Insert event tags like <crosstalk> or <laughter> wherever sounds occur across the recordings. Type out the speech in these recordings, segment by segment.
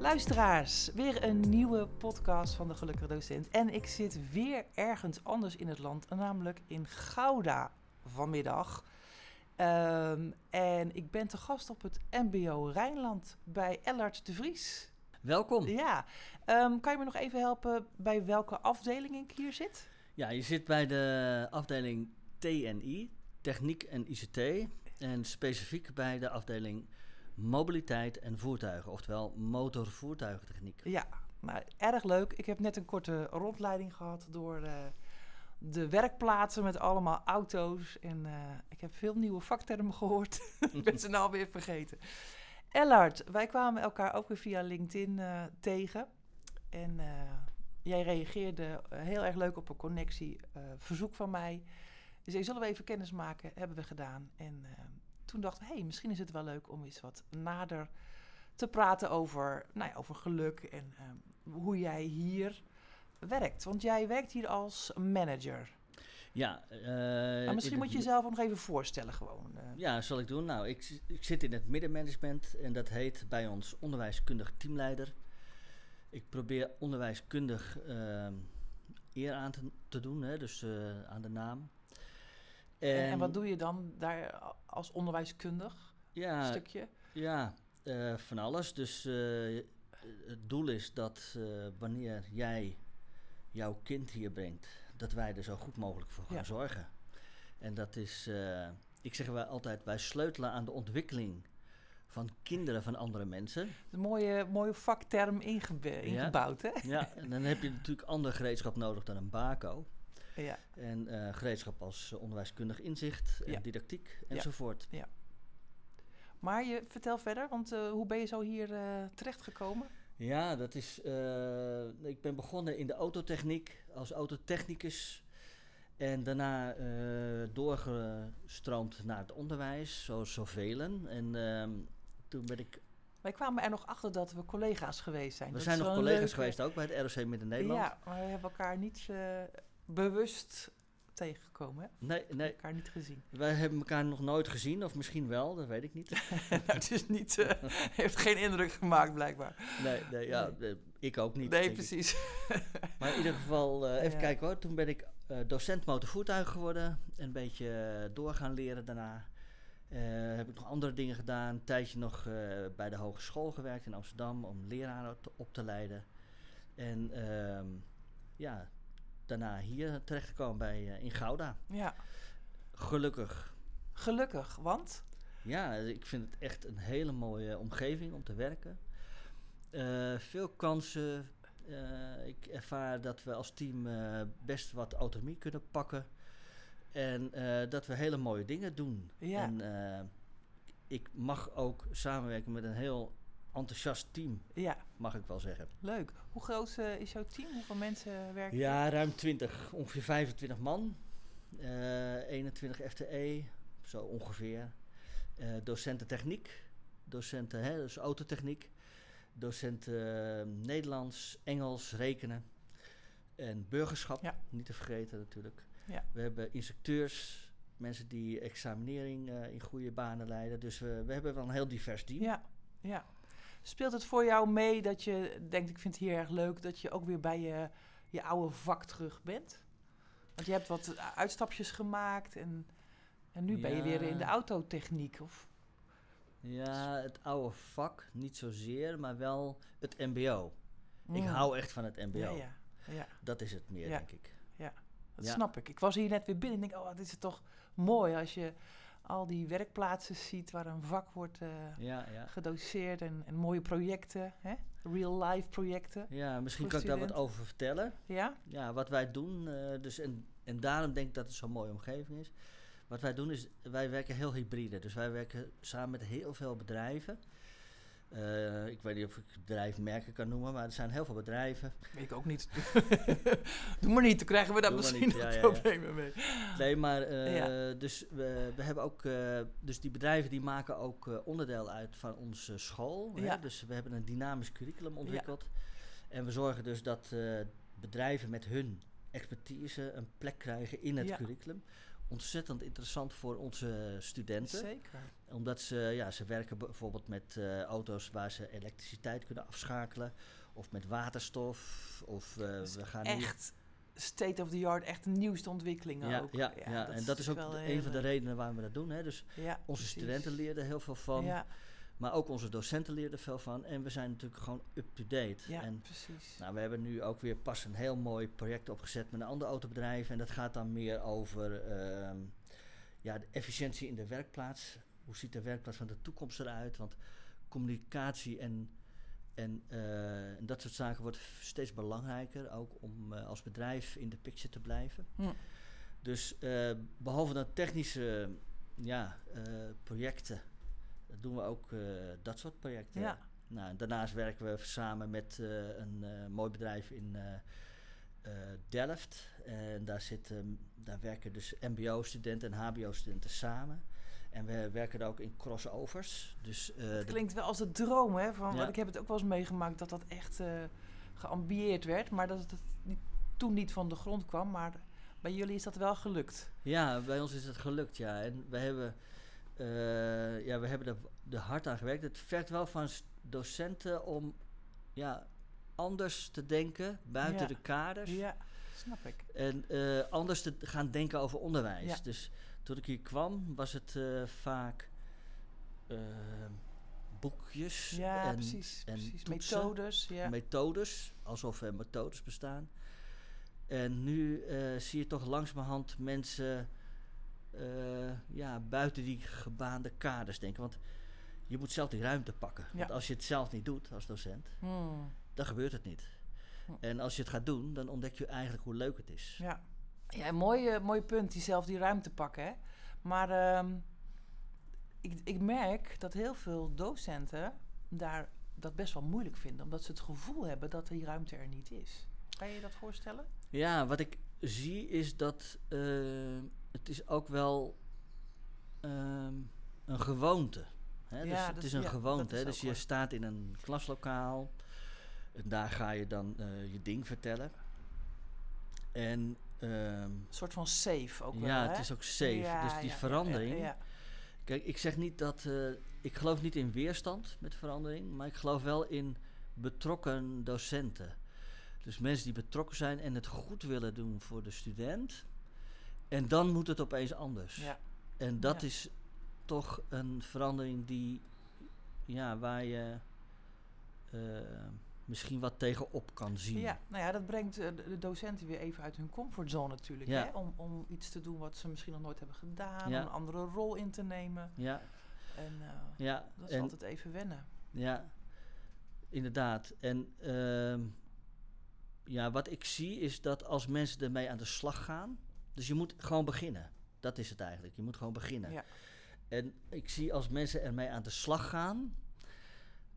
Luisteraars, weer een nieuwe podcast van de Gelukkige Docent. En ik zit weer ergens anders in het land, namelijk in Gouda vanmiddag. Ehm, en ik ben te gast op het MBO Rijnland bij Ellard de Vries. Welkom. Ja, Ehm, kan je me nog even helpen bij welke afdeling ik hier zit? Ja, je zit bij de afdeling TNI, Techniek en ICT. En specifiek bij de afdeling Mobiliteit en Voertuigen, oftewel motorvoertuigentechniek. Ja, nou, erg leuk. Ik heb net een korte rondleiding gehad door eh, de werkplaatsen met allemaal auto's. En eh, ik heb veel nieuwe vaktermen gehoord. <laughs> ik ben ze nou alweer vergeten. Ellard, wij kwamen elkaar ook weer via LinkedIn eh, tegen. En jij reageerde heel erg leuk op een connectie, eh, verzoek van mij. Dus zullen we even kennis maken? Hebben we gedaan. En eh, toen dachten we, hey, misschien is het wel leuk om eens wat nader te praten over, nou ja, over geluk en eh, hoe jij hier werkt. Want jij werkt hier als manager. Ja, eh, in misschien moet je jezelf nog even voorstellen gewoon. eh. Ja, zal ik doen. Nou, ik, ik zit in het middenmanagement en dat heet bij ons onderwijskundig teamleider. Ik probeer onderwijskundig ehm, eer aan te, te doen, hè, dus eh, aan de naam. En, en wat doe je dan daar als onderwijskundig Ja, stukje? Ja, eh, van alles. Dus eh, het doel is dat eh, wanneer jij jouw kind hier brengt, dat wij er zo goed mogelijk voor gaan Ja. zorgen. En dat is, ik zeg wel altijd, wij sleutelen aan de ontwikkeling van kinderen van andere mensen. Een mooie, mooie vakterm ingebouwd, hè? Ja, en dan heb je natuurlijk ander gereedschap nodig dan een bako. Ja. En eh, gereedschap als eh, onderwijskundig inzicht en Ja. didactiek Ja. enzovoort. Maar je vertel verder, want eh, hoe ben je zo hier eh, terechtgekomen? Ja, dat is. ik ben begonnen in de autotechniek als autotechnicus. En daarna doorgestroomd naar het onderwijs, zoals zoveel. En ehm, toen ben ik. Wij kwamen er nog achter dat we collega's geweest zijn. We Dat zijn nog collega's leuke- geweest ook bij het ROC Midden-Nederland. Ja, maar we hebben elkaar niet bewust tegengekomen, hè? Nee, nee, elkaar niet gezien. wij hebben elkaar nog nooit gezien, of misschien wel, dat weet ik niet. <laughs> nou, het is niet, eh, <laughs> heeft geen indruk gemaakt, blijkbaar. Nee, nee, ja, eh, ik ook niet. nee, precies. <laughs> Maar in ieder geval, eh, even Ja. kijken hoor. Toen ben ik docent motorvoertuig geworden. Een beetje door gaan leren daarna. Heb ik nog andere dingen gedaan. Een tijdje nog bij de hogeschool gewerkt in Amsterdam om leraren op te, op te leiden. En ehm, ja, daarna hier terechtgekomen bij, eh, in Gouda. Ja, Gelukkig. gelukkig, want... Ja, ik vind het echt een hele mooie omgeving om te werken. Eh, veel kansen. Eh, ik ervaar dat we als team best wat autonomie kunnen pakken. En dat we hele mooie dingen doen. Ja. En ik mag ook samenwerken met een heel enthousiast team, Ja, mag ik wel zeggen. leuk. Hoe groot eh, is jouw team? Hoeveel mensen werken? Ja, ruim 20, ongeveer 25 man. Eh 21 FTE, zo ongeveer. Eh, docenten techniek, docenten hè, dus autotechniek, docenten eh, Nederlands, Engels, rekenen en burgerschap, Ja. niet te vergeten natuurlijk. Ja. We hebben instructeurs, mensen die examinering in goede banen leiden. Dus we, we hebben wel een heel divers team. Ja, ja. Speelt het voor jou mee dat je denkt, ik vind het hier erg leuk, dat je ook weer bij je, je oude vak terug bent? Want je hebt wat uitstapjes gemaakt en, en nu ben je weer in de autotechniek. Of, Ja, het oude vak, niet zozeer, maar wel het mbo. Ik Mm. hou echt van het mbo. Ja, ja, ja, Dat is het meer, denk ik. dat Ja. snap ik. Ik was hier net weer binnen en denk, oh, dit is toch mooi als je al die werkplaatsen ziet waar een vak wordt Ja, ja. gedoseerd en, en mooie projecten, hè? real-life projecten. Ja, misschien kan ik daar wat over vertellen. Ja? Ja, wat wij doen, eh, dus en, en daarom denk ik dat het zo'n mooie omgeving is. Wat wij doen is, wij werken heel hybride. Dus wij werken samen met heel veel bedrijven. Eh, ik weet niet of ik bedrijfmerken kan noemen, maar er zijn heel veel bedrijven. Weet ik ook niet. <laughs> Doe maar niet, dan krijgen we daar misschien niet, ja, problemen mee. Nee, maar eh, dus we, we hebben ook, eh, dus die bedrijven die maken ook onderdeel uit van onze school. Ja. Hè? Dus we hebben een dynamisch curriculum ontwikkeld. En we zorgen dus dat bedrijven met hun expertise een plek krijgen in het curriculum. Ontzettend interessant voor onze studenten. Zeker. Omdat ze, ja, ze werken bijvoorbeeld met eh, auto's waar ze elektriciteit kunnen afschakelen. Of met waterstof. Of eh, Dus we gaan Echt state of the art, echt de nieuwste ontwikkelingen Ja, ook. ja, ja, en dat is ook een van de redenen waarom we dat doen. Hè. Dus onze precies. studenten leerden heel veel van. Maar ook onze docenten leerden veel van. En we zijn natuurlijk gewoon up-to-date. ja En precies. nou, we hebben nu ook weer pas een heel mooi project opgezet met een ander autobedrijf. En dat gaat dan meer over ehm, ja, de efficiëntie in de werkplaats. Hoe ziet de werkplaats van de toekomst eruit? Want communicatie en, en, eh, en dat soort zaken wordt steeds belangrijker. Ook om eh, als bedrijf in de picture te blijven. Hm. Dus eh, behalve dan technische ja, projecten, doen we ook dat soort projecten. Ja. Nou, daarnaast werken we samen met een mooi bedrijf in Delft. En daar, zit, ehm, daar werken dus MBO-studenten en HBO-studenten samen. En we werken ook in crossovers. Dus, eh, Het klinkt wel als de droom, hè? Van, Ja. want ik heb het ook wel eens meegemaakt dat dat echt eh geambieerd werd, maar dat het niet, toen niet van de grond kwam. Maar bij jullie is dat wel gelukt. Ja, bij ons is het gelukt, ja. En we hebben, eh, ja, we hebben er, er hard aan gewerkt. Het vergt wel van docenten om ja, anders te denken, buiten Ja. de kaders. Ja, snap ik. En anders te gaan denken over onderwijs. Ja. Dus toen ik hier kwam, was het eh, vaak eh, boekjes Ja, en, precies. en precies. toetsen, Methodes, ja. methodes, alsof er methodes bestaan. En nu eh, zie je toch langzamerhand mensen eh, ja, buiten die gebaande kaders denken. Want je moet zelf die ruimte pakken. Want als je het zelf niet doet als docent, Hmm, dan gebeurt het niet. Hm. En als je het gaat doen, dan ontdek je eigenlijk hoe leuk het is. ja. Ja, een mooi, eh, mooi punt, die zelf die ruimte pakken, hè. Maar ehm, ik, ik merk dat heel veel docenten daar dat best wel moeilijk vinden, omdat ze het gevoel hebben dat die ruimte er niet is. Kan je je dat voorstellen? Ja, wat ik zie is dat eh, het is ook wel een gewoonte. Hè? dus Ja, het dat- is een ja, gewoonte. is Hè? ook Dus je staat in een klaslokaal. En daar ga je dan eh, je ding vertellen. En Een soort van safe ook wel, ja, hè? het is ook safe. Ja, dus die ja, verandering. Ja, Kijk, ik zeg niet dat. eh, ik geloof niet in weerstand met verandering, maar ik geloof wel in betrokken docenten. Dus mensen die betrokken zijn en het goed willen doen voor de student. En dan moet het opeens anders. ja. En dat is toch een verandering die, ja, waar je eh, misschien wat tegenop kan zien. Ja, nou ja, dat brengt eh, de, docenten weer even uit hun comfortzone natuurlijk. Ja. Hè? Om, om iets te doen wat ze misschien nog nooit hebben gedaan, Ja. om een andere rol in te nemen. Ja, En eh, ja. dat is en, altijd even wennen. Ja, inderdaad. En ehm, ja, wat ik zie is dat als mensen ermee aan de slag gaan. Dus je moet gewoon beginnen. Dat is het eigenlijk. Je moet gewoon beginnen. Ja. En ik zie als mensen ermee aan de slag gaan.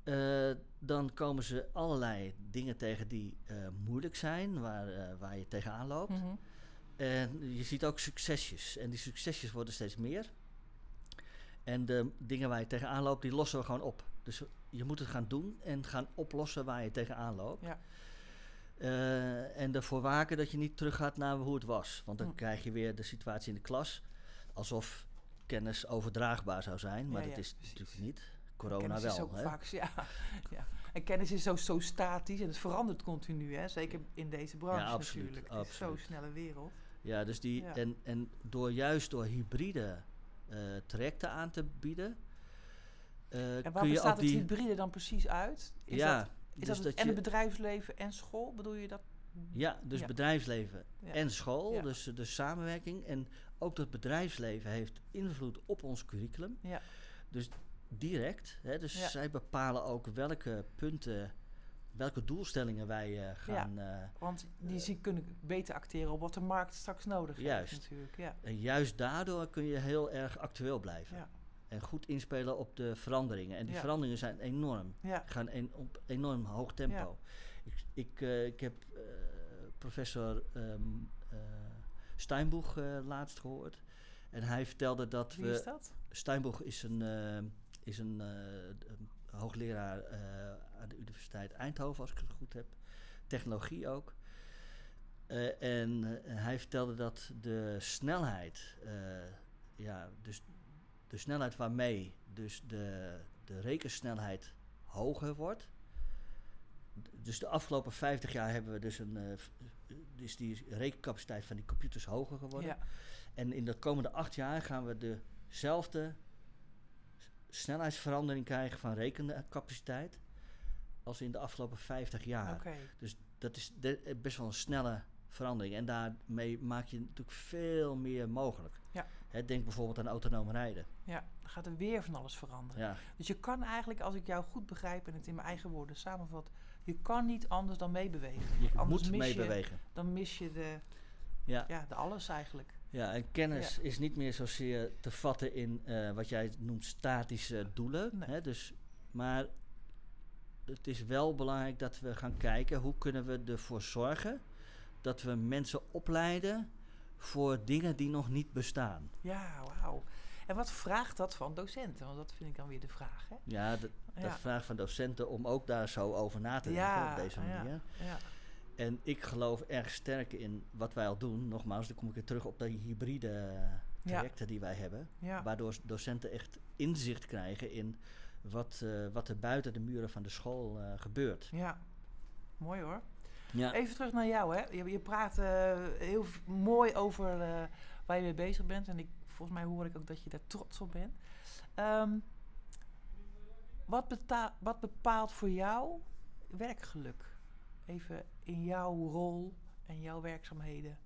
Eh, dan komen ze allerlei dingen tegen die eh, moeilijk zijn, waar, eh, waar je tegenaan loopt. Mhm. En je ziet ook succesjes. En die succesjes worden steeds meer. En de dingen waar je tegenaan loopt, die lossen we gewoon op. Dus je moet het gaan doen en gaan oplossen waar je tegenaan loopt. Ja. En ervoor waken dat je niet teruggaat naar hoe het was. Want dan Hm. krijg je weer de situatie in de klas. Alsof kennis overdraagbaar zou zijn. Maar Ja, dat ja, is precies. natuurlijk niet. Corona kennis wel. is ook hè? vaak, <laughs> ja, ja. En kennis is zo, zo statisch en het verandert continu, hè? zeker in deze branche absoluut, natuurlijk. Het is zo'n snelle wereld. Ja, dus die, Ja. En, en door juist door hybride eh, trajecten aan te bieden. eh, En waar kun je bestaat het hybride dan precies uit? Is ja, dat, is dus dat, dat het, en je, het bedrijfsleven en school? Bedoel je dat? ja, dus Ja. bedrijfsleven Ja. en school, Ja. dus de samenwerking. En ook dat bedrijfsleven heeft invloed op ons curriculum. Ja. Dus direct. Hè, dus Ja. zij bepalen ook welke punten, welke doelstellingen wij eh, gaan. eh, Want die zie- kunnen beter acteren op wat de markt straks nodig heeft Juist. natuurlijk. Ja. en juist daardoor kun je heel erg actueel blijven. Ja. En goed inspelen op de veranderingen. En die Ja. veranderingen zijn enorm. Ja. gaan op enorm hoog tempo. Ik, ik, eh, ik heb professor ehm eh, Steinboeg laatst gehoord. En hij vertelde dat Wie we. is dat? Steinboeg is een, eh, is een, eh, een hoogleraar eh, aan de Universiteit Eindhoven, als ik het goed heb. Technologie ook. Eh, en hij vertelde dat de snelheid, ja, dus de snelheid waarmee dus de, de rekensnelheid hoger wordt. Dus de afgelopen 50 jaar hebben we dus een, dus die rekencapaciteit van die computers hoger geworden. Ja. En in de komende acht jaar gaan we dezelfde snelheidsverandering krijgen van rekencapaciteit als in de afgelopen 50 jaar. Dus dat is best wel een snelle verandering. En daarmee maak je natuurlijk veel meer mogelijk. Ja. Hè, denk bijvoorbeeld aan autonoom rijden. Ja, dan gaat er weer van alles veranderen. Ja, Dus je kan eigenlijk, als ik jou goed begrijp en het in mijn eigen woorden samenvat, je kan niet anders dan meebewegen. je Anders moet meebewegen. Dan mis je de, Ja. ja, de alles eigenlijk. Ja, en kennis is niet meer zozeer te vatten in eh, wat jij noemt statische doelen. Nee. Hè, dus, maar het is wel belangrijk dat we gaan kijken hoe kunnen we ervoor zorgen dat we mensen opleiden voor dingen die nog niet bestaan. Ja, wauw. En wat vraagt dat van docenten? Want dat vind ik dan weer de vraag. Hè? Ja, dat, dat vraagt van docenten om ook daar zo over na te denken Ja, op deze ja. manier. Ja. En ik geloof erg sterk in wat wij al doen. Nogmaals, dan kom ik weer terug op de hybride eh, trajecten die wij hebben. Ja. Waardoor docenten echt inzicht krijgen in wat, eh, wat er buiten de muren van de school eh, gebeurt. ja, mooi hoor. Ja. Even terug naar jou. Hè? Je, je praat heel mooi over waar je mee bezig bent. En ik, volgens mij hoor ik ook dat je daar trots op bent. Ehm, wat, wat bepaalt voor jou werkgeluk? Even in jouw rol en jouw werkzaamheden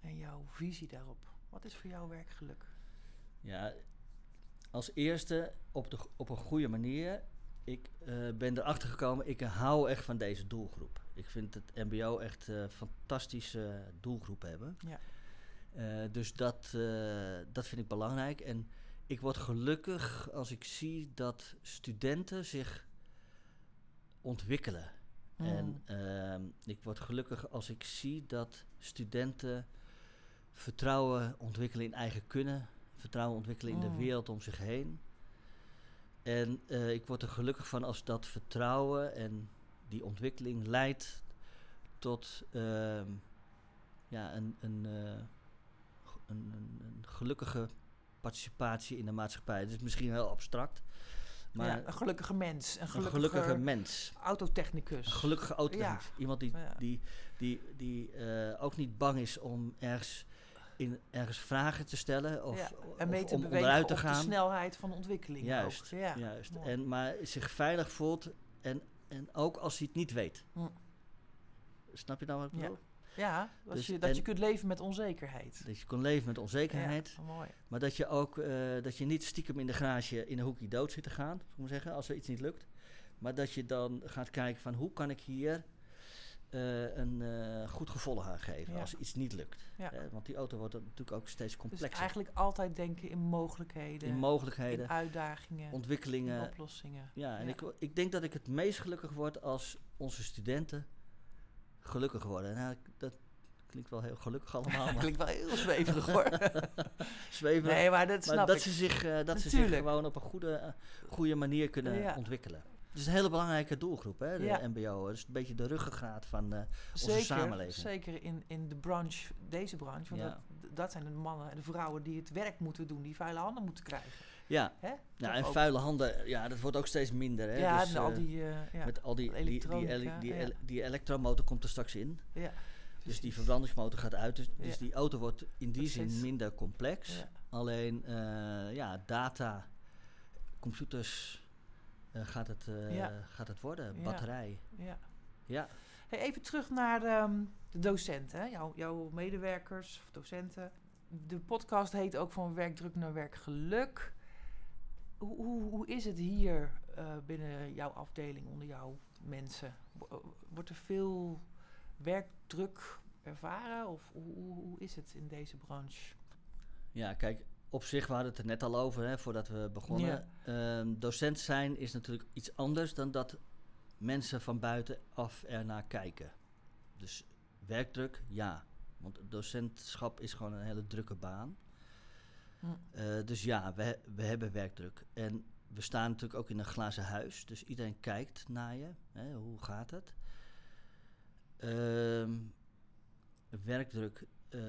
en jouw visie daarop. Wat is voor jou werkgeluk? Ja, als eerste op, de, op een goede manier. Ik eh, ben erachter gekomen, ik hou echt van deze doelgroep. Ik vind het MBO echt een fantastische doelgroep hebben. Ja. Eh, dus dat, eh, dat vind ik belangrijk. En ik word gelukkig als ik zie dat studenten zich ontwikkelen. En Mm. ehm, ik word gelukkig als ik zie dat studenten vertrouwen ontwikkelen in eigen kunnen, vertrouwen ontwikkelen in Mm. de wereld om zich heen. En eh, ik word er gelukkig van als dat vertrouwen en die ontwikkeling leidt tot ehm, ja, een, een, eh, een, een, een gelukkige participatie in de maatschappij. Het is misschien heel abstract, maar ja, een gelukkige mens. Een een gelukkige, gelukkige mens. autotechnicus. Een gelukkige auto. Ja. Iemand die, die, die, die eh, ook niet bang is om ergens, in, ergens vragen te stellen of, Ja, en mee te om bewegen onderuit te gaan. de snelheid van ontwikkeling. Juist, ook. Ja, Juist. mooi. En, maar zich veilig voelt en, en ook als hij het niet weet. Hm. Snap je nou wat ik Ja. bedoel? Ja, dat, Dus je, dat je kunt leven met onzekerheid. Dat je kon leven met onzekerheid. Ja, mooi. Maar dat je ook eh, dat je niet stiekem in de garage in een hoekje dood zit te gaan, zal ik maar zeggen, als er iets niet lukt. Maar dat je dan gaat kijken van hoe kan ik hier eh, een eh, goed gevolg aan geven Ja. als iets niet lukt. Ja. Eh, want die auto wordt natuurlijk ook steeds Dus complexer. eigenlijk altijd denken in mogelijkheden, in mogelijkheden, in uitdagingen, in ontwikkelingen. oplossingen. Ja, en Ja. Ik, ik denk dat ik het meest gelukkig word als onze studenten gelukkig worden. Nou, dat klinkt wel heel gelukkig allemaal, <laughs> maar Klinkt wel heel zweverig hoor. <laughs> nee, maar dat maar snap dat, ik. ze zich, eh, dat ze zich gewoon op een goede, eh, goede manier kunnen Ja. ontwikkelen. Het is een hele belangrijke doelgroep, hè, de Ja. MBO. Het is een beetje de ruggengraat van eh, onze zeker, samenleving. Zeker in, in de branche, deze branche. Want Ja. dat, dat zijn de mannen en de vrouwen die het werk moeten doen, die vuile handen moeten krijgen. Ja, Hè? nou, en ook. vuile handen, ja, dat wordt ook steeds minder. Hè? Ja, Dus, en al eh, die... eh, ja. Met al die, die, die, ele- die, ja. ele- die elektromotor komt er straks in. ja, Dus die verbrandingsmotor gaat uit. Dus, dus die auto wordt in die Precies. zin minder complex. Alleen eh, ja, data, computers gaat, het, gaat het worden. Batterij. Ja. Ja. Hey, even terug naar ehm, de docenten, hè? Jouw, jouw medewerkers of docenten. De podcast heet ook van werkdruk naar werkgeluk. Hoe, hoe, hoe is het hier eh, binnen jouw afdeling, onder jouw mensen? Wo- Wordt er veel werkdruk ervaren of hoe, hoe, is het in deze branche? ja, kijk, op zich, we hadden het er net al over, hè, voordat we begonnen. Ehm, docent zijn is natuurlijk iets anders dan dat mensen van buitenaf ernaar kijken. Dus werkdruk, ja. Want docentschap is gewoon een hele drukke baan. Eh, dus ja, we, we hebben werkdruk. En we staan natuurlijk ook in een glazen huis. Dus iedereen kijkt naar je. Hè, hoe gaat het? Ehm, werkdruk, eh,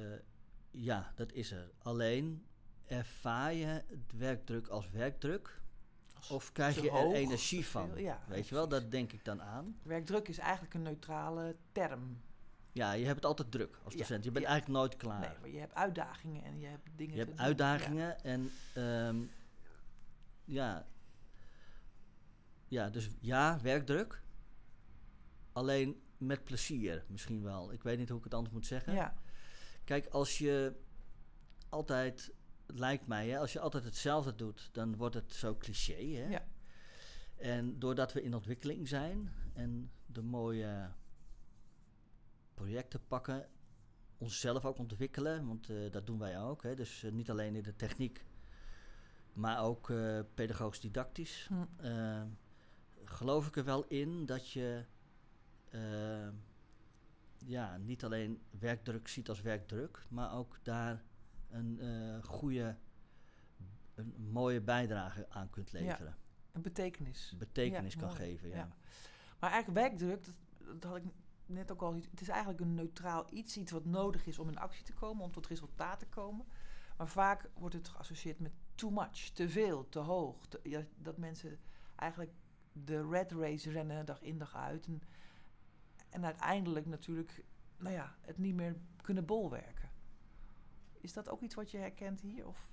ja, dat is er. Alleen ervaar je het werkdruk als werkdruk? Als Of krijg je er hoog, energie van? ja, Weet je wel, dat denk ik dan aan. Werkdruk is eigenlijk een neutrale term. Ja, je hebt het altijd druk als docent. Je bent ja. eigenlijk nooit klaar. Nee, maar je hebt uitdagingen en je hebt dingen Je hebt doen. uitdagingen en ehm, ja. Ja, dus ja, werkdruk. Alleen met plezier misschien wel. Ik weet niet hoe ik het anders moet zeggen. ja. Kijk, als je altijd, het lijkt mij, hè, als je altijd hetzelfde doet, dan wordt het zo cliché. Hè? Ja. En doordat we in ontwikkeling zijn en de mooie projecten pakken, onszelf ook ontwikkelen, want eh, dat doen wij ook. Hè? Dus eh, niet alleen in de techniek, maar ook eh pedagogisch didactisch. Hm. Geloof ik er wel in dat je ja, niet alleen werkdruk ziet als werkdruk, maar ook daar een goede, een mooie bijdrage aan kunt Ja. leveren. Een betekenis. Betekenis Ja, kan mooi. geven. Ja. Ja. Maar eigenlijk werkdruk, dat, dat had ik net ook al. Het is eigenlijk een neutraal iets, iets wat nodig is om in actie te komen, om tot resultaat te komen. Maar vaak wordt het geassocieerd met too much, te veel, te hoog. te- ja, dat mensen eigenlijk de red race rennen dag in dag uit. En, en uiteindelijk natuurlijk, nou ja, het niet meer kunnen bolwerken. Is dat ook iets wat je herkent hier? Of?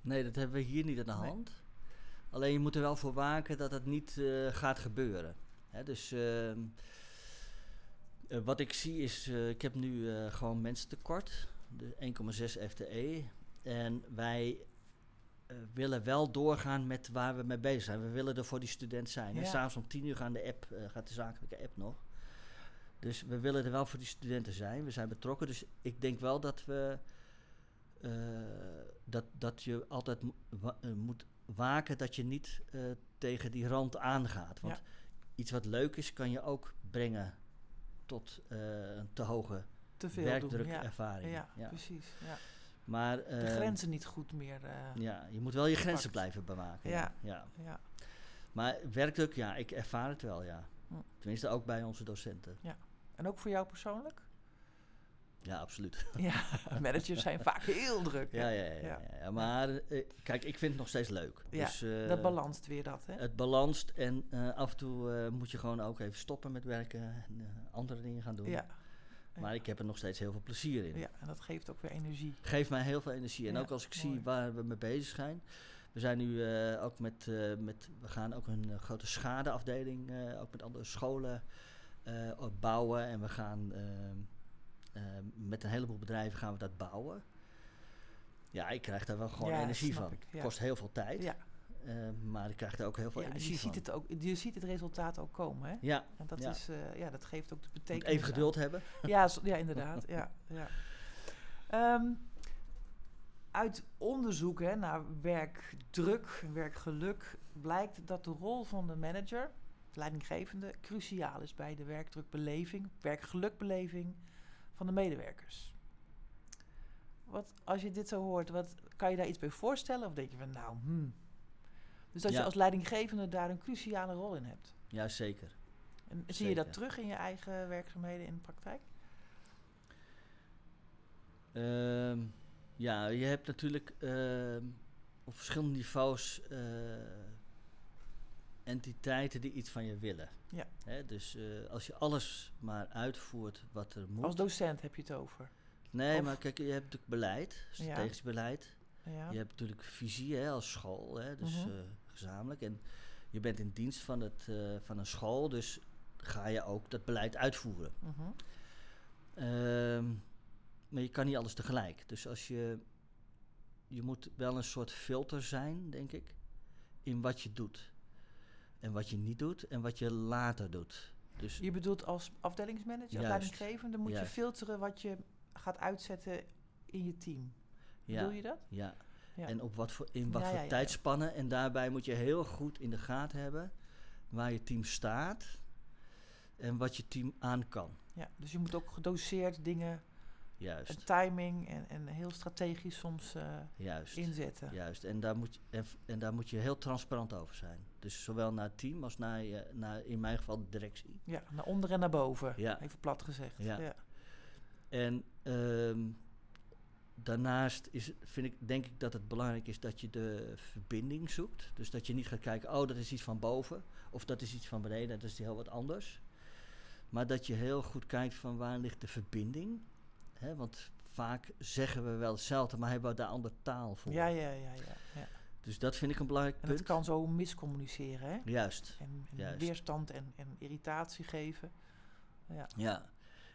Nee, dat hebben we hier niet aan de Nee. hand. Alleen je moet er wel voor waken dat het niet eh, gaat gebeuren. Dus ehm, eh, wat ik zie is, eh, ik heb nu eh, gewoon mensentekort, de 1,6 FTE. En wij willen wel doorgaan met waar we mee bezig zijn. We willen er voor die student zijn. Ja. En s'avonds om 10 uur gaan de app, gaat de zakelijke app nog. Dus we willen er wel voor die studenten zijn. We zijn betrokken. Dus ik denk wel dat we dat, dat je altijd wa- moet waken dat je niet tegen die rand aangaat. Want Ja. iets wat leuk is, kan je ook brengen tot eh, een te hoge Te veel. Ja, werkdrukervaring. ja, Ja. precies. Ja. Maar De eh, grenzen niet goed meer. eh, ja, je moet wel je grenzen gepakt. blijven bewaken. Ja. Ja. ja. Maar werkdruk, ja, ik ervaar het wel, ja. Hm. Tenminste, ook bij onze docenten. En ook voor jou persoonlijk? Ja, absoluut. <laughs> Ja, managers zijn vaak heel druk. Ja, ja, ja. ja. Maar eh, kijk, ik vind het nog steeds leuk. Ja, dus, eh, Dat balanst weer dat, hè? Het balanst en eh, af en toe moet je gewoon ook even stoppen met werken en andere dingen gaan doen. Ja. Maar ik heb er nog steeds heel veel plezier in. ja, en dat geeft ook weer energie. Geeft mij heel veel energie. En Ja, ook als ik mooi. zie waar we mee bezig zijn. We zijn nu ook met, met, we gaan ook een grote schadeafdeling, ook met andere scholen bouwen. En we gaan eh, eh, met een heleboel bedrijven gaan we dat bouwen. Ja, ik krijg daar wel gewoon Ja, energie van. ja. Kost heel veel tijd, Ja, eh, maar ik krijg daar ook heel veel ja je, energie ziet van. het ook, je ziet het resultaat ook komen, hè? Ja, En dat, Ja. is, eh, ja, dat geeft ook de betekenis even geduld hebben. Ja, ja inderdaad. ja, <laughs> ja. Ehm, uit onderzoek hè, naar werkdruk, werkgeluk, blijkt dat de rol van de manager, leidinggevende, cruciaal is bij de werkdrukbeleving, werkgelukbeleving van de medewerkers. Wat, als je dit zo hoort, wat, kan je daar iets bij voorstellen? Of denk je van, nou, hmm. Dus dat je als leidinggevende daar een cruciale rol in hebt. Ja, zeker. En zie je dat terug in je eigen werkzaamheden in de praktijk? Ehm, ja, je hebt natuurlijk ehm, op verschillende niveaus eh, entiteiten die iets van je willen. Ja. Hè, dus eh, als je alles maar uitvoert wat er moet. Als docent heb je het over. nee, of- maar kijk, je hebt natuurlijk beleid, strategisch beleid. Ja. Je hebt natuurlijk visie hè, als school, hè, dus Mhm. eh, gezamenlijk. En je bent in dienst van, het, eh, van een school, dus ga je ook dat beleid uitvoeren. Mhm. Ehm, maar je kan niet alles tegelijk. Dus als je. Je moet wel een soort filter zijn, denk ik. In wat je doet. En wat je niet doet en wat je later doet. Dus Je bedoelt als afdelingsmanager, leidinggevende, moet Juist. je filteren wat je gaat uitzetten in je team. Ja. Bedoel je dat? Ja. Ja. En op wat voor, in wat Ja, voor tijdspannen. En daarbij moet je heel goed in de gaten hebben waar je team staat en wat je team aan kan. Ja, dus je moet ook gedoseerd dingen, Juist. en timing en, en heel strategisch soms eh, Juist. inzetten. Juist. En daar, moet en daar moet je heel transparant over zijn. Dus zowel naar het team als naar, naar in mijn geval de directie. Ja, naar onder en naar boven. Ja. Even plat gezegd. Ja. ja. En ehm, daarnaast is, vind ik, denk ik dat het belangrijk is dat je de verbinding zoekt. Dus dat je niet gaat kijken, oh dat is iets van boven of dat is iets van beneden, dat is heel wat anders. Maar dat je heel goed kijkt van waar ligt de verbinding. Want vaak zeggen we wel hetzelfde, maar hebben we daar andere taal voor. Ja, ja, ja, ja, ja. Dus dat vind ik een belangrijk En punt. het kan zo miscommuniceren, hè? Juist, En, en Juist. weerstand en, en irritatie geven. Ja. ja.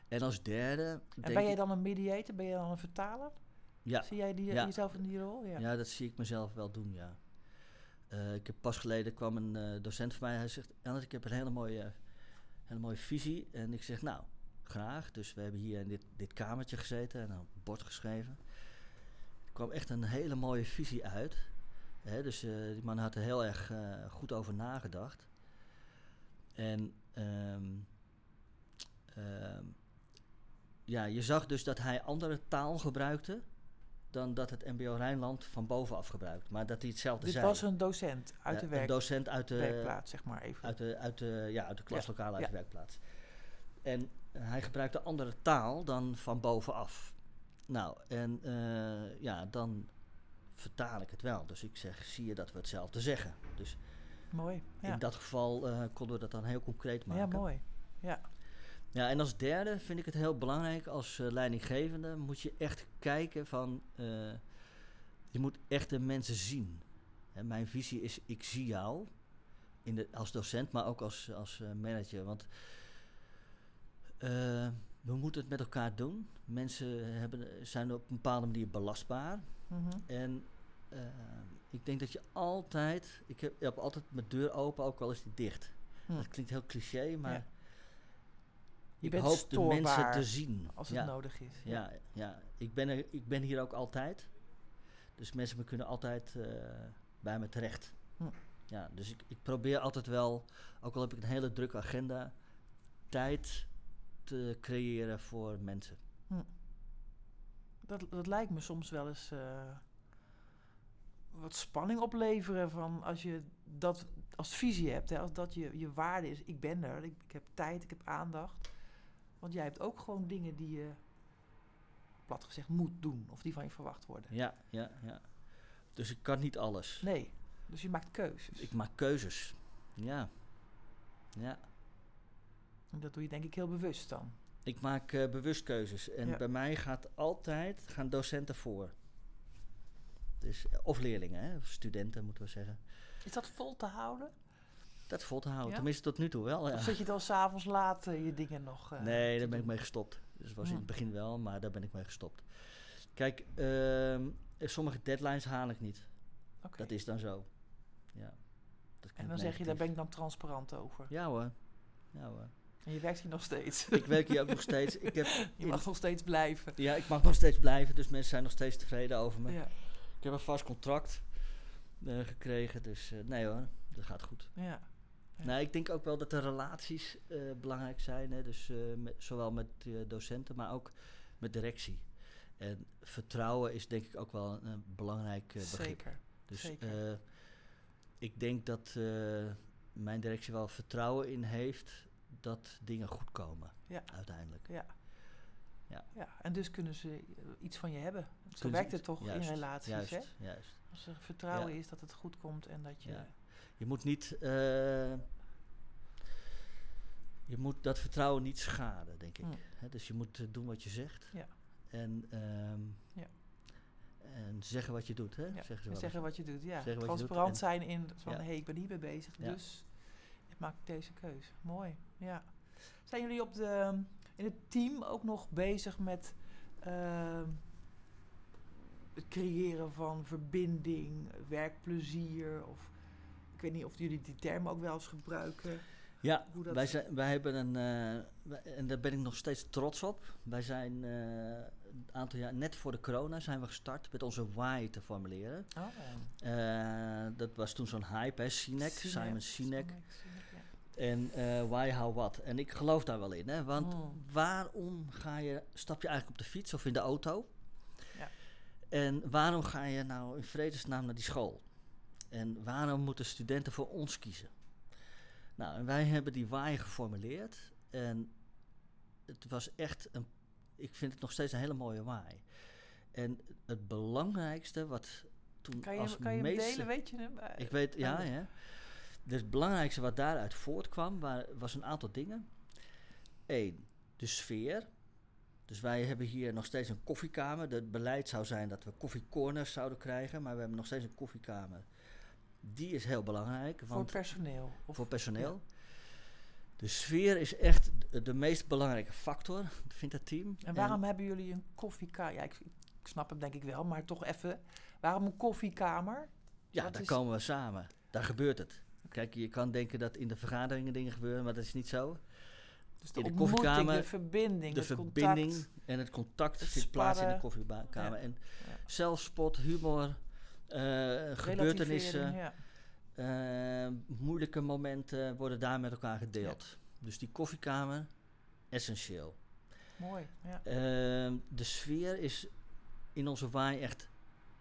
En als derde En denk ben jij dan een mediator? Ben jij dan een vertaler? Ja, Zie jij die, Ja. jezelf in die rol? Ja. Ja, dat zie ik mezelf wel doen, ja. Eh, ik heb pas geleden kwam een eh, docent van mij, hij zegt, Ernst, ik heb een hele mooie, hele mooie visie. En ik zeg, nou, graag. Dus we hebben hier in dit, dit kamertje gezeten en een bord geschreven. Er kwam echt een hele mooie visie uit. Dus eh, die man had er heel erg eh, goed over nagedacht. En ehm, ehm, ja, je zag dus dat hij andere taal gebruikte dan dat het MBO Rijnland van bovenaf gebruikt. Maar dat hij hetzelfde Dit zei. was een docent uit Ja, de een werk, docent uit de, werkplaats, zeg maar even. uit de, uit de, ja, uit de klaslokaal, uit ja. de werkplaats. En hij gebruikte andere taal dan van bovenaf. Nou, en eh, ja, dan vertaal ik het wel. Dus ik zeg, zie je dat we hetzelfde zeggen. Dus Mooi. Ja, in dat geval eh, konden we dat dan heel concreet maken. ja mooi. Ja. Ja, en als derde vind ik het heel belangrijk als eh, leidinggevende moet je echt kijken van, eh, je moet echt de mensen zien. Hè, mijn visie is, ik zie jou in de, als docent, maar ook als, als manager. Want we moeten het met elkaar doen. Mensen hebben, zijn op een bepaalde manier belastbaar. Mhm. En eh, ik denk dat je altijd, ik heb, ik heb altijd mijn deur open, ook al is die dicht. Hm. Dat klinkt heel cliché, maar Ja. Je ik bent hoop de mensen te zien. als het ja. nodig is. Ja, ja. Ik, ben er, ik ben hier ook altijd. Dus mensen kunnen altijd eh, bij me terecht. Hm. Ja, dus ik, ik probeer altijd wel, ook al heb ik een hele drukke agenda, tijd te creëren voor mensen. Dat, dat lijkt me soms wel eens eh, wat spanning opleveren van als je dat als visie hebt, hè, als dat je, je waarde is. Ik ben er, ik, ik heb tijd, ik heb aandacht. Want jij hebt ook gewoon dingen die je, plat gezegd, moet doen of die van je verwacht worden. Ja, ja, ja. Dus ik kan niet alles. Nee, dus je maakt keuzes. Ik maak keuzes. Ja. Ja. En dat doe je denk ik heel bewust dan. Ik maak eh, bewust keuzes. En Ja. bij mij gaat altijd, gaan docenten voor. Dus, eh, of leerlingen, hè, of studenten moeten we zeggen. Is dat vol te houden? Dat vol te houden. Ja? Tenminste tot nu toe wel. Ja. Of zit je dan s'avonds laat eh, je dingen nog... nee, daar ben ik mee gestopt. Dus was in het begin wel, maar daar ben ik mee gestopt. Kijk, ehm, sommige deadlines haal ik niet. Dat is dan zo. Ja. Dat En dan zeg je, daar ben ik dan transparant over. Ja hoor. Ja hoor. En je werkt hier nog steeds. Ik werk hier ook nog steeds. Ik heb <laughs> je mag nog steeds blijven. ja, ik mag nog steeds blijven, dus mensen zijn nog steeds tevreden over me. Ja, Ik heb een vast contract eh, gekregen, dus eh, nee hoor, dat gaat goed. ja. Ja. Nou, ik denk ook wel dat de relaties eh, belangrijk zijn, hè? Dus, met, zowel met docenten, maar ook met directie. En vertrouwen is denk ik ook wel een, een belangrijk begrip. Zeker. Dus zeker. ik denk dat mijn directie wel vertrouwen in heeft dat dingen goed komen, Ja. uiteindelijk. Ja. Ja. ja. En dus kunnen ze eh, iets van je hebben. Zo Kunnen werkt het toch juist, in relaties, Juist, hè? juist. Als er vertrouwen Ja. is dat het goed komt en dat je... Ja. Je moet niet. eh, je moet dat vertrouwen niet schaden, denk ik. Mm. Dus je moet eh, doen wat je zegt. Ja. En, ehm, Ja. en zeggen wat je doet. Hè? Zeggen ze wat je doet, ja. Zeggen doet Transparant zijn in van, hé, hey, ik ben hiermee bezig, dus ik maak deze keuze. Mooi, ja. Zijn jullie op de, in het team ook nog bezig met ehm, het creëren van verbinding, werkplezier? Of ik weet niet of jullie die termen ook wel eens gebruiken. Ja, wij, zijn, wij hebben een, eh, wij- en daar ben ik nog steeds trots op. Wij zijn eh, een aantal jaar, net voor de corona, zijn we gestart met onze why te formuleren. Oh, Eh, dat was toen zo'n hype, hè, Sinek, Simon Sinek. Sinek. En eh, why, how, what. En ik geloof daar wel in, hè, want Mm. waarom ga je, stap je eigenlijk op de fiets of in de auto? Ja. En waarom ga je nou in vredesnaam naar die school? En waarom moeten studenten voor ons kiezen? Nou, en wij hebben die waai geformuleerd. En het was echt een. Ik vind het nog steeds een hele mooie waai. En het belangrijkste wat toen Kan je, als kan je hem delen, weet je hem? Ik weet, ja, ja. Dus het belangrijkste wat daaruit voortkwam, wa- was een aantal dingen. Eén, de sfeer. Dus wij hebben hier nog steeds een koffiekamer. Het beleid zou zijn dat we koffiecorners zouden krijgen, maar we hebben nog steeds een koffiekamer. Die is heel belangrijk, Voor personeel. Of, voor personeel. De sfeer is echt de, de meest belangrijke factor, vindt het team. En waarom hebben jullie een koffiekamer? Ja, ik, ik snap hem denk ik wel, maar toch even. Waarom een koffiekamer? Ja, Wat daar is- komen we samen. Daar gebeurt het. Kijk, je kan denken dat in de vergaderingen dingen gebeuren, maar dat is niet zo. Dus de, In de koffiekamer, de verbinding, de het verbinding contact. en het contact het vindt plaats in de koffiekamer. Ja. En Ja. zelfspot, humor, eh, gebeurtenissen, Ja. eh, moeilijke momenten worden daar met elkaar gedeeld. Dus die koffiekamer, essentieel. Mooi. Ja. Ehm, de sfeer is in onze waai echt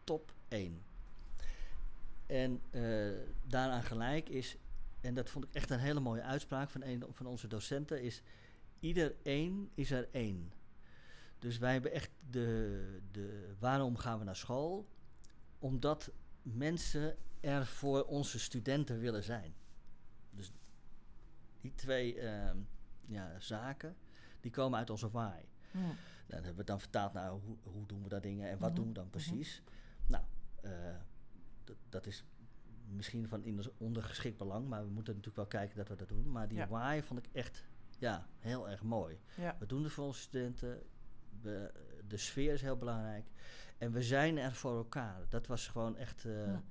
top 1. En eh, daaraan gelijk is, en dat vond ik echt een hele mooie uitspraak van een van onze docenten, is ieder één is er één. Dus wij hebben echt de, de waarom gaan we naar school? Omdat mensen er voor onze studenten willen zijn. Dus die twee ehm, ja, zaken, die komen uit onze waai. Hm. Nou, dat hebben we dan vertaald naar hoe, hoe doen we dat dingen en wat Mhm, doen we dan mhm. precies. Nou, eh, dat- dat is misschien van in ondergeschikt belang, maar we moeten natuurlijk wel kijken dat we dat doen. Maar die Ja. vond ik echt ja, heel erg mooi. Ja. We doen het voor onze studenten, we, de sfeer is heel belangrijk en we zijn er voor elkaar. Dat was gewoon echt, eh, Ja.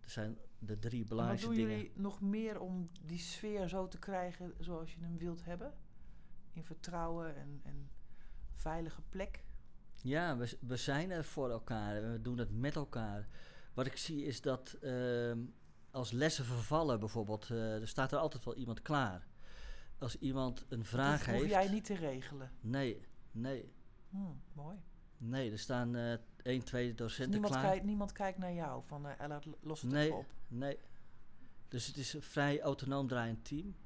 dat zijn de drie wat belangrijkste doen dingen. jullie nog meer om die sfeer zo te krijgen zoals je hem wilt hebben? In vertrouwen en, en veilige plek? Ja, we, we zijn er voor elkaar. We doen het met elkaar. Wat ik zie is dat ehm, als lessen vervallen bijvoorbeeld, eh, er staat er altijd wel iemand klaar. Als iemand een vraag dat hoef heeft. jij niet te regelen. Nee, nee, Hm, mooi. nee. Er staan eh één, twee Dus docenten niemand, klaar. kijkt, niemand kijkt naar jou van eh Ella, los het Nee. even op. Nee. Dus het is een vrij autonoom draaiend team.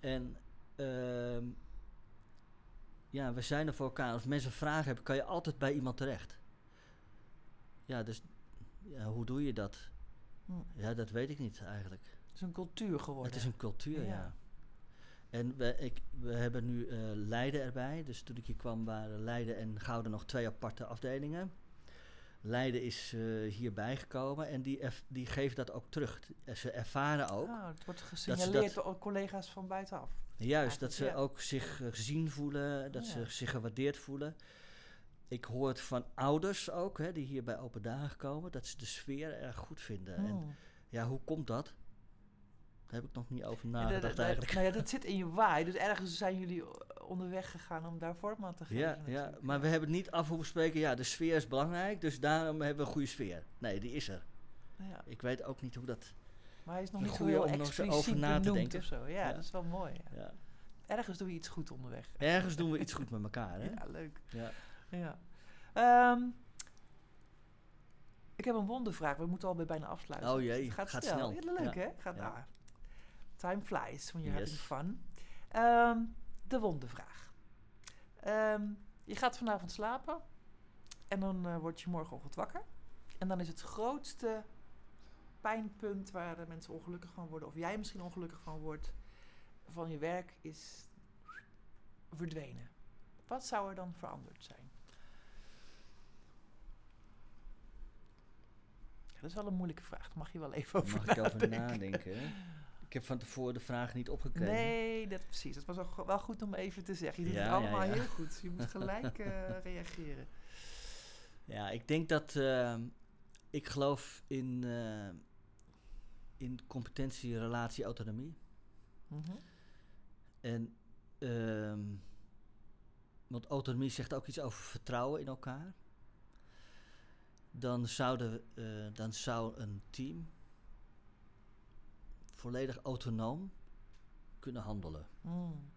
En ehm, ja, we zijn er voor elkaar. Als mensen vragen hebben, kan je altijd bij iemand terecht. Ja, dus ja, hoe doe je dat? Hm. Ja, dat weet ik niet eigenlijk. Het is een cultuur geworden. Het is een cultuur, ja. Ja. En we, ik, we hebben nu eh, Leiden erbij. Dus toen ik hier kwam waren Leiden en Gouden nog twee aparte afdelingen. Leiden is eh, hierbij gekomen en die, die geeft dat ook terug. Ze ervaren ook, Ah, het wordt gesignaleerd dat- door collega's van buitenaf. juist, dat ze ja. ook zich eh, gezien voelen, dat Ja. ze zich gewaardeerd voelen. Ik hoor het van ouders ook, hè, die hier bij Open Dagen komen, dat ze de sfeer erg goed vinden. En Hm. ja, hoe komt dat? Daar heb ik nog niet over Ja, dat- nagedacht dat- eigenlijk. Nou ja, <laughs> dat zit in je waai. Dus ergens zijn jullie onderweg gegaan om daar vorm aan te geven. Ja, ja, maar we hebben het niet af hoeven spreken. Ja, de sfeer is belangrijk, dus daarom hebben we een goede sfeer. Nee, die is er. Ja, Ik weet ook niet hoe dat. maar hij is nog niet zo heel om nog eens expliciet over na te denken. of zo. Ja, dat is wel mooi. Ergens doe je iets goed onderweg. Ergens doen we iets goed met elkaar, hè? Ja, leuk. Ja. Ja. Ehm, ik heb een wondervraag. We moeten alweer bijna afsluiten. Oh jee, Het gaat, gaat snel. snel. Ja, leuk Ja. hè? Gaat, Ja. ah, time flies when you're having Yes. fun. Ehm, de wondervraag. Ehm, je gaat vanavond slapen. En dan eh, word je morgenochtend wakker. En dan is het grootste pijnpunt waar de mensen ongelukkig van worden, of jij misschien ongelukkig van wordt, van je werk is verdwenen. Wat zou er dan veranderd zijn? Dat is wel een moeilijke vraag. Daar mag je wel even over Mag ik over nadenken. nadenken? Ik heb van tevoren de vraag niet opgekregen. Nee, dat precies. Dat was ook wel goed om even te zeggen. Je doet Ja, het allemaal ja. heel goed. Je moet <laughs> gelijk eh, reageren. Ja, ik denk dat. ehm, ik geloof in. eh, in competentie, relatie, autonomie. Mhm. En, ehm, want autonomie zegt ook iets over vertrouwen in elkaar. Dan, zouden, eh, dan zou een team volledig autonoom kunnen handelen. Mm.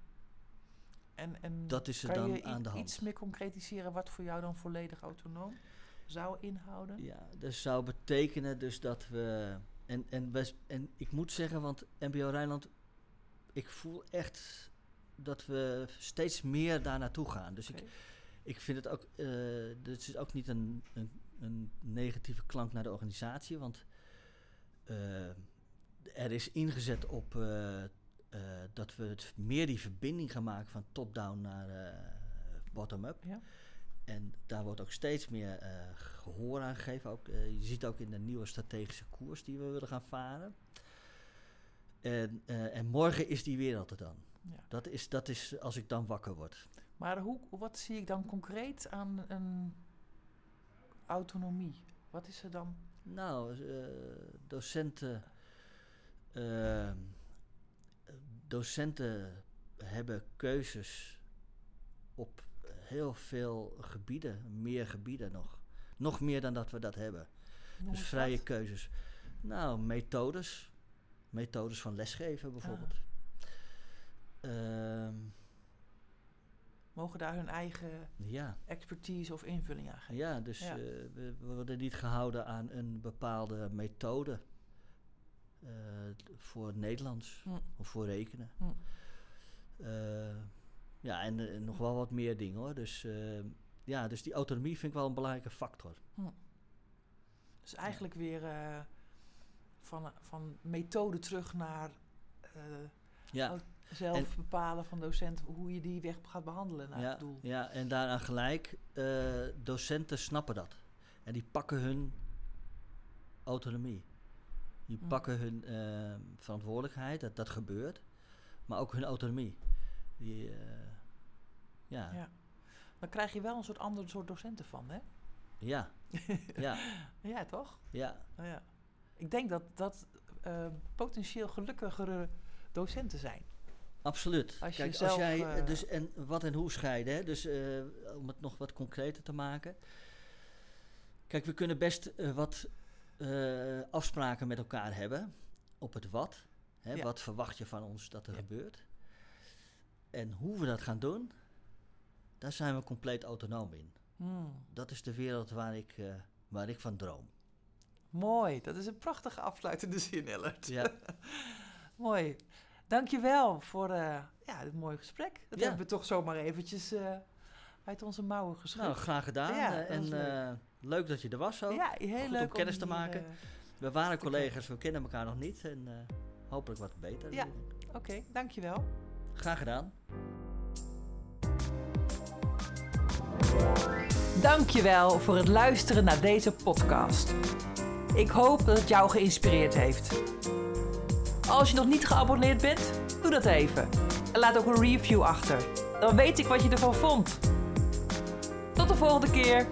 En, en Dat is er dan je aan de hand. iets meer concretiseren wat voor jou dan volledig autonoom zou inhouden? Ja, dat zou betekenen dus dat we. En, en, we, en ik moet zeggen, want MBO Rijnland, ik voel echt dat we steeds meer daar naartoe gaan. Dus ik, ik vind het ook. eh dit is ook niet een, een, een negatieve klank naar de organisatie, want eh, er is ingezet op eh, eh, dat we het meer die verbinding gaan maken van top-down naar bottom-up. Ja. En daar wordt ook steeds meer eh, gehoor aan gegeven. Ook, je ziet ook in de nieuwe strategische koers die we willen gaan varen. En, en morgen is die wereld er dan. Ja. Dat, is, dat is als ik dan wakker word. Maar hoe, wat zie ik dan concreet aan een autonomie? Wat is er dan? Nou, eh, docenten. eh, docenten hebben keuzes op heel veel gebieden, meer gebieden nog. Nog meer dan dat we dat hebben. Dus vrije keuzes. Nou, methodes. Methodes van lesgeven bijvoorbeeld. Ah. Mogen daar hun eigen ja, expertise of invulling aan geven? ja, dus Ja. eh, we, we worden niet gehouden aan een bepaalde methode eh, voor het Nederlands Hm. of voor rekenen. Hm. Eh, ja, en, nog wel wat meer dingen hoor. Dus, ja, dus die autonomie vind ik wel een belangrijke factor. Dus eigenlijk weer van, van methode terug naar Ja, zelf En- bepalen van docent hoe je die weg gaat behandelen naar ja, het doel. ja, en daaraan gelijk, eh, docenten snappen dat. En die pakken hun autonomie. Die Mm. pakken hun eh, verantwoordelijkheid, dat, dat gebeurt. Maar ook hun autonomie. Die, eh, ja, ja. Dan krijg je wel een soort ander soort docenten van, hè? ja, <laughs> ja, Ja, toch? ja, Nou ja. Ik denk dat dat potentieel gelukkigere docenten zijn. Absoluut. Als je Kijk, als jij, eh, dus en wat en hoe scheiden, hè? dus eh, om het nog wat concreter te maken. Kijk, we kunnen best eh, wat afspraken met elkaar hebben op het wat. Hè? Ja. Wat verwacht je van ons dat er Ja. gebeurt? En hoe we dat gaan doen, daar zijn we compleet autonoom in. Hmm. Dat is de wereld waar ik, waar ik van droom. Mooi, dat is een prachtige afsluitende zin, Ellert. Ja, <laughs> Mooi. Dankjewel voor eh, ja, dit mooie gesprek. Dat Ja. hebben we toch zomaar eventjes eh, uit onze mouwen geschud. nou, graag gedaan. Ja, eh, en leuk. leuk dat je er was ook. ja, heel goed leuk om kennis te maken. We waren collega's, we kennen elkaar nog niet. En hopelijk wat beter. Ja. Oké, dankjewel. Graag gedaan. Dankjewel voor het luisteren naar deze podcast. Ik hoop dat het jou geïnspireerd heeft. Als je nog niet geabonneerd bent, doe dat even. En laat ook een review achter. Dan weet ik wat je ervan vond. Tot de volgende keer.